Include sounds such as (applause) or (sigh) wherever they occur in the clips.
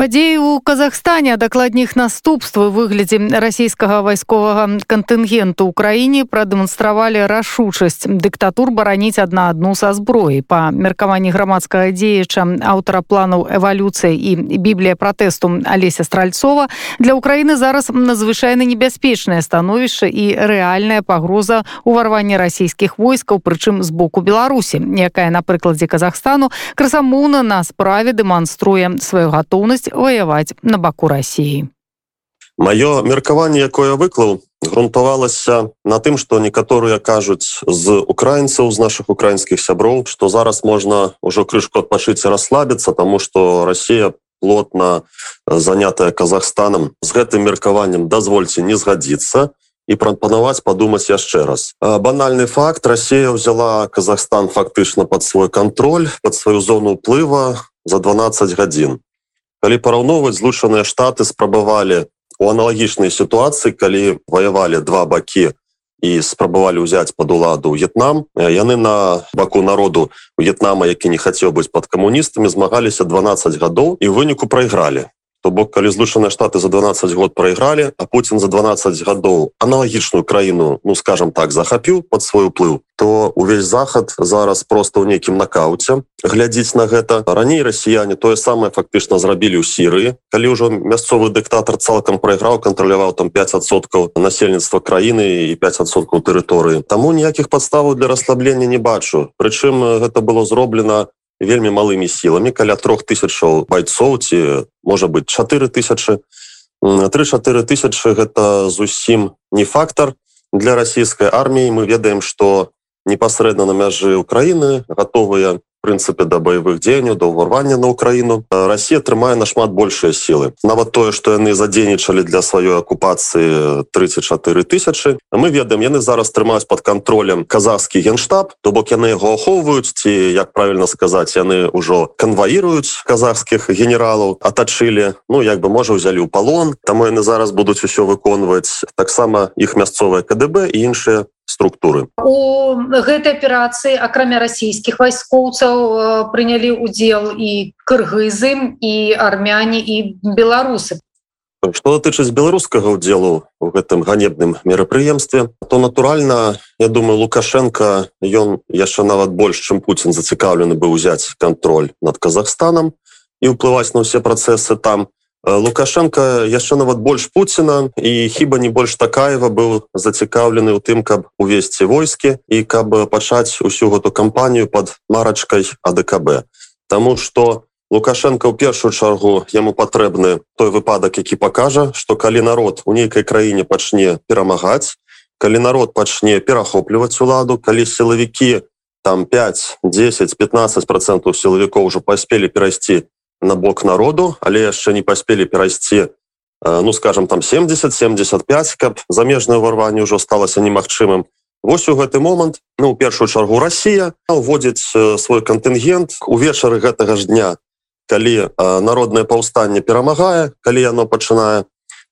падзеі ў Казахстане дакладніх наступствы выглядзе расійскага вайсковага кантынгенту ў краіне прадэманстравалі рашучасць. Дыктатур бараніць адна адну са зброі па меркаванні грамадскага дзеяча аўтара планаў эвалюцыі і біблія пратэсту алеся стральцова для ўкраіны зараз надзвычайна небяспечнае становішча і рэальная пагроза ўварвання расійскіх войскаў прычым з боку беларусі якая на прыкладзе Казахстану красамоўна на справе дэманструе сваю гатоўнасць воевать на баку России. Маё меркаванне, якое выклаў, грунтавалася на тым, што некаторыя кажуць з украінцаў з наших украінскіх сяброў, што зараз можна ўжо крышку адпачыць і расслабіцца, таму што Росія плотна занятая Казахстанам з гэтым меркаваннем дазвольце не згадзіцца прапанаваць падумаць яшчэ раз. Банальны факт Росія ўзяла Казахстан фактычна под свой кантроль, под сваю зону ўплыва за 12 гадзін калі параўноўваць злучаныя штаты спрабавалі у аналагічнай сітуацыі калі ваявалі два бакі і спрабавалі ўзяць под уладу В'етнам яны на баку народу В'етнама які не хацеў быць под камуністамі змагаліся 12 гадоў і выніку прайгралі то бок калі злучаныя штаты за 12 год прайгралі а Путін за 12 гадоў аналагічную краіну ну скажем так захапіў под свой уплыў то увесь захад зараз просто ў нейкім накауце. Глядзіць на гэта. Раней расіяне тое самае фактычна зрабілі ў сірыі. Калі ўжо мясцовы дыктатор цалкам прайграў кантраляваў там 5соткаў насельніцтва краіны і 5соткаў тэрыторыі. Таму ніякіх падставаў для расслаблення не бачу. Прычым гэта было зроблена вельмі малымі сіламі. Каля трох тысячаў байцоў ці можа быть 4 тысячи три-4 тысячи гэта зусім не фактор для расійскай арміі мы ведаем что непасрэдна на мяжы Украіны готовыя прынцыпе да баявых дзеянняў да ўварвання на ўкраіну Росія трымае нашмат большыя сілы нават тое што яны задзейнічалі для сваёй акупацыі 34 тысячи мы ведаем яны зараз трымаюць под контролем казахскі генштаб. То бок яны яго ахоўваюць ці як правильно сказаць яны ўжо канваіруюць казахскіх генералаў атачылі ну як бы можа ўзялі ў палон таму яны зараз будуць усё выконваць таксама іх мясцовая КДБ і іншыя структуры? У гэтай аперацыі акрамя расійскіх вайскоўцаў прынялі удзел і кыргызы і армяне і беларусы. Что датычыць беларускага удзелу у гэтым ганебным мерапрыемстве то натуральна я думаю лукашенко ён яшчэ нават больш чым Путін зацікаўлены быў узяць контроль над Казахстанам і ўплываць на ўсе працэсы там. Э, лукашенко яшчэ нават больш Пуціна і хіба не больш такаева быў зацікаўлены ў тым каб увесці войскі і каб пачаць усю гэту кампанію под марачкай адКб Таму что лукашенко ў першую чаргу яму патрэбны той выпадак які пакажа что калі народ у нейкай краіне пачне перамагаць калі народ пачне перахопліваць уладу калі сілавікі там 5 10 15 процентов сілавікоў ўжо паспелі перайсці на бок народу але яшчэ не паспелі перайсці ну скажем там 70 75 каб замежное ўварванне ўжо сталася немагчымым. Вось у гэты момант ну у першую чаргу Росія уводзіць свой кантынгент увечары гэтага ж дня калі народное паўстанне перамагае калі яно пачынае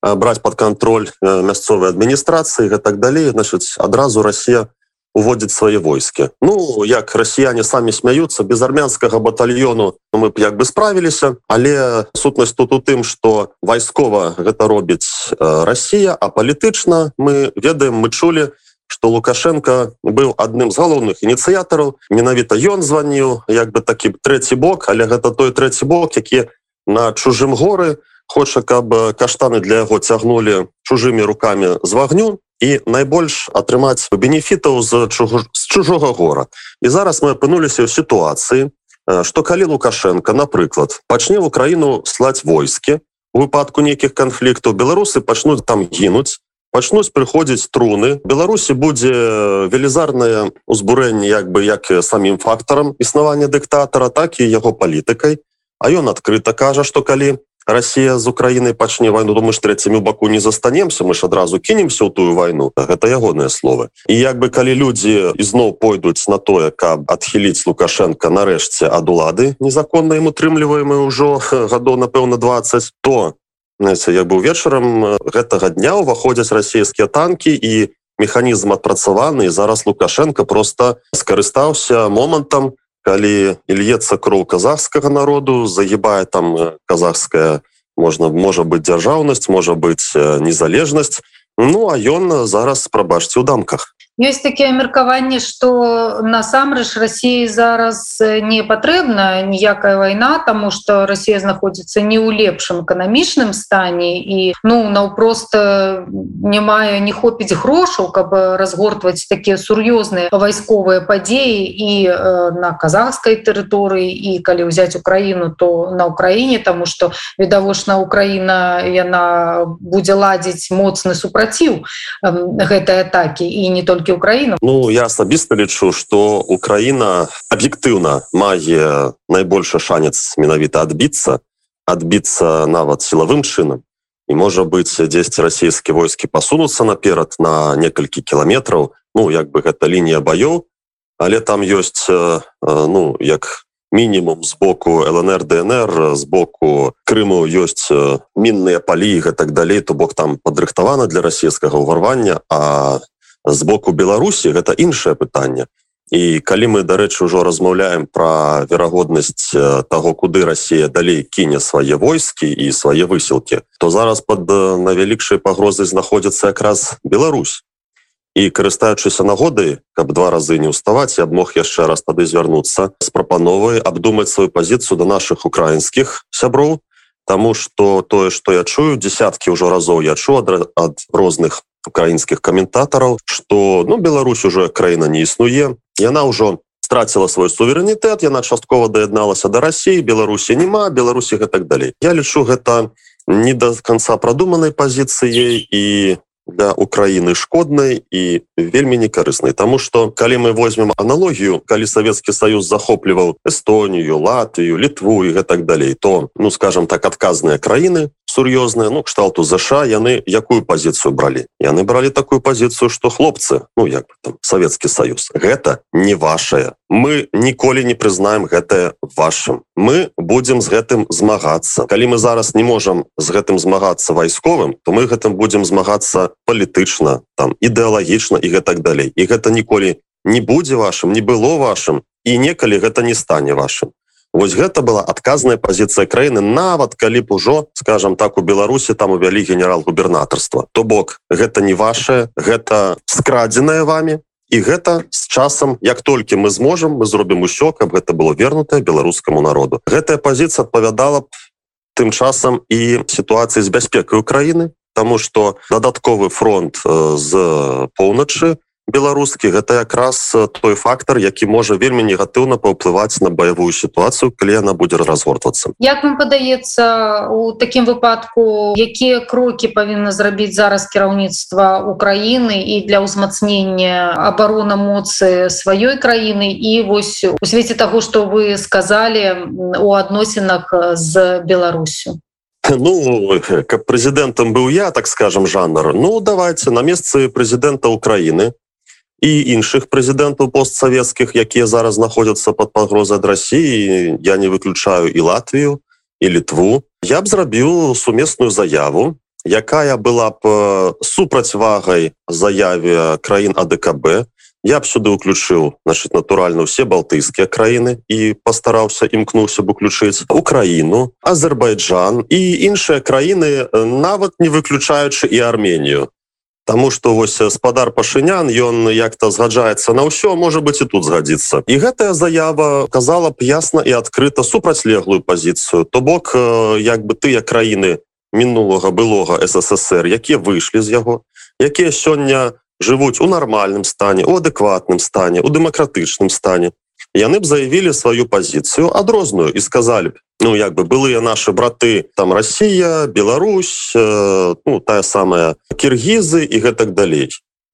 браць под контроль мясцовай адміністрацыі гэтак далей значыць адразу Росія уводзіць свае войскі. Ну як расіяне самі смяюцца без армянскага батальёну мы б як бы справіліся але сутнасць тут у тым что вайскова гэта робіць Росія а палітычна мы ведаем мы чулі что лукашенко быў адным з галоўных ініцыятараў. Менавіта ён званіў як бы такі трэці бок але гэта той трэці бок які на чужым горы хоча каб каштаны для яго цягнулі чужымі руками з вагню і найбольш атрымаць бенефітаў з, чуж... з чужога гора. І зараз мы апынуліся ў сітуацыі что калі лукашенко напрыклад пачне в украіну слаць войскі у выпадку нейкіх канфліктаў беларусы пачнуць там гінуць пачнуць прыходзіць труны. Беларусі будзе велізарнае узбурэнне як бы як самім фактарам існавання дыктатара так і яго палітыкай. А ён адкрыта кажа что калі Росія з Украінай пачне вайну думаю ж трэцямі баку не застанемся мы ж адразу кінемся ў тую вайну. Гэта ягоныя словы. І як бы калі людзі ізноў пойдуць на тое каб адхіліць лукашенко нарэшце ад улады незаконна ім утрымліваемы ўжо (laughs) гадоў напэўна 20 то як бы вечарам гэтага дня ўваходзяць расійскія танкі і механізм адпрацаваны зараз лукашенко просто скарыстаўся момантам калі льецца кроў казахскага народу загибае там казахская можна можа быть дзяржаўнасць можа быть незалежнасць. Ну а ён зараз прабачце ў дамках ёсць такія меркаванні что насамрэч Росіі зараз не патрэбна ніякая вайна тому что Росія знаходзіцца не ў лепшым эканамічным стане. І ну наўпрост не мае не хопіць грошаў каб разгортваць такія сур'ёзныя вайсковыя падзеі і на казахскай тэрыторыі і калі ўзяць Украіну то на Украіне тому что відавочна Украіна яна будзе ладзіць моцны супраціў гэтай атакі і не толькі толькі Украіна Ну я асабіста лічу что Украіна аб'ектыўна мае найбольшы шанец менавіта адбіцца адбіцца нават сілавым чынам і можа быць дзесьці расійскія войскі пасунуцца наперад на некалькі кіламетраў Ну як бы гэта лінія баёў але там ёсць ну як мінімум з боку лнр днр з боку крыму ёсць мінныя палі гэтак далей то бок там падрыхтавана для расійскага ўварвання а з боку беларусі гэта іншае пытанне. І калі мы дарэчы ўжо размаўляем про верагоднасць того куды Росія далей кіне свае войскі і свае высілкі то зараз под навялікшай пагрозай знаходзіцца якраз Беларусь. І карыстаючыся нагоды каб два разы не ўставаць я б мог яшчэ раз тады звярнуцца з прапановай абдумаць сваю пазіцыю до наших украінскіх сяброў. Таму что тое что я чую десяткі ўжо разоў я чу ад, ад розных украінскіх каментатараў что ну Беларусь уже краіна не існуе яна ўжо страціла свой суверэнітэт яна часткова даядналася до Росіі Беларусі няма Беларусі гэтак далей. Я лічу гэта не до конца прадуманай пазіцыяй і для Украіны шкоднай і вельмі некарыснай. Таму что калі мы возьмем аналогію калі Савецкі Союз захопліваў Эстонію Латвію літву і гэтак далей то ну скажем так адказныя краіны сур'ёзныя ну кшталту ЗША яны якую пазіцыю бралі яны бралі такую пазіцыю что хлопцы ну як там Савецкі Союз гэта не ваша мы ніколі не прызнаем гэтае вашим мы будем з гэтым змагацца. Калі мы зараз не можем з гэтым змагацца вайсковым то мы гэтым будем змагацца палітычна там ідэалагічна і гэтак далей. І гэта ніколі не будзе вашим не было вашим і некалі гэта не стане вашим Вось гэта была адказная пазіцыя краіны нават калі б ужо скажем так у беларусі там увялі генерал-губернатарства. То бок гэта не ваше гэта скрадзеная вами і гэта з часам як толькі мы зможам мы зробім усё каб гэта было вернутае беларускаму народу. Гэтая пазіцыя адпавядала б тым часам і сітуацыі з бяспекай Украіны Таму что дадатковы фронт з поўначы беларускі гэта якраз той фактор які можа вельмі негатыўна паўплываць на баявую сітуацыю калі яна будзе разгортвацца. Як вам падаецца у такім выпадку якія крокі павінна зрабіць зараз кіраўніцтва Украіны і для ўзмацнення абарона моцы сваёй краіны? І вось у свеце таго што вы сказалі у адносінах з Беларусю. Ну как прэзідэнтам быў я так скажем жанр Ну давайте на месцы прэзідэнта Украіны і іншых прэзідэнтаў постсавецкіх якія зараз знаходзяцца под пагрозай ад Росіі я не выключаю і Латвію і літву. Я б зрабіў сумесную заяву якая была б супрацьвагай заяве краін АДКБ я б сюды уключыў значит натуральна усе балтыйскія краіны і пастараўся імкнуўся б уключыць Украіну Азербайджан і іншыя краіны нават не выключаючы і Арменію Таму что вось спадар пашынян ён як-то згаджаецца на ўсё можа быть і тут згадзіцца. І гэтая заява казала б ясна і адкрыта супрацьлеглую пазіцыю. То бок як бы тыя краіны мінулага былога ссср якія выйшлі з яго якія сёння жывуць у нармальным стане у адэкватным стане у дэмакратычным стане яны б заявілі сваю пазіцыю адрозную і сказалі б ну як бы былыя наши браты там Россия Беларусь э, ну тая самая киргизы і гэтак далей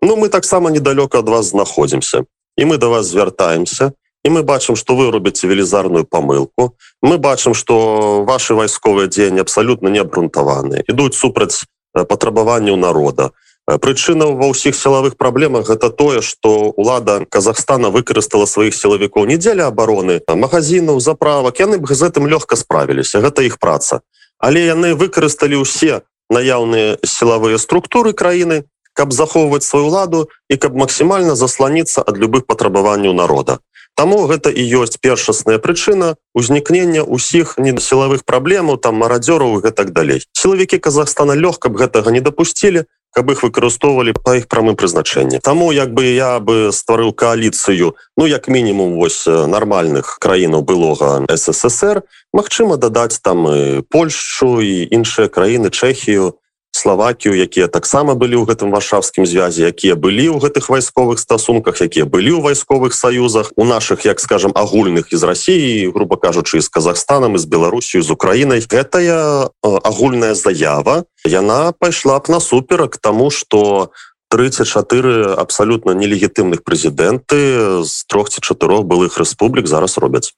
Ну мы таксама недалёка ад вас знаходзімся і мы до вас звяртаемся і мы бачым что вы робіце велізарную помылку. Мы бачым что ваши вайсковыя дзеянні абсолютно не абрунтаваны ідуць супраць патрабаванняў народа прычына ва ўсіх сілавых праблемах гэта тое что лада Казахстана выкарыстала сваіх сілавікоў недзеля обороны магазинаў заправак яны б з гэтым лёгка справіліся гэта іх праца. Але яны выкарысталі ўсе наяўныя сілавыя структуры краіны каб захоўваць сваю ладу і каб максімальна засланіцца ад любых патрабаванняў народа. Таму гэта і ёсць першасная прычына узнікнення ўсіх недасілавых праблемаў там марадзёраў і гэтак далей. Сілавікі Казахстана лёгка б гэтага не дапусцілі каб іх выкарыстоўвалі па іх прамым прызначэнні Таму як бы я бы стварыў кааліцыю ну як мінімум вось нармальных краінаў былога ссср Мачыма дадаць там і Польшу і іншыя краіны Чэхію Славакію якія таксама былі ў гэтым варшавскім звязе якія былі ў гэтых вайсковых стасунках якія былі ў вайсковых саюзах у наших як скажем агульных из России грубо кажучы з Казахстанам з Беларусію з Украінай. Гэтая агульная заява яна пайшла б насуперак тому что 34 абсалютна нелегітымных прэзідэнты з трох ці чатырох былых рэспублік зараз робяць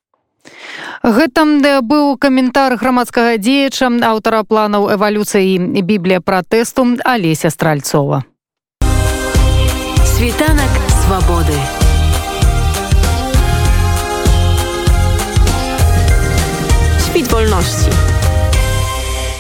Гэта быў каментар грамадскага дзеяча аўтара планаў эвалюцыі біблія пратэсту алеся стральцова. Світанак свабоды. Світ вольнасці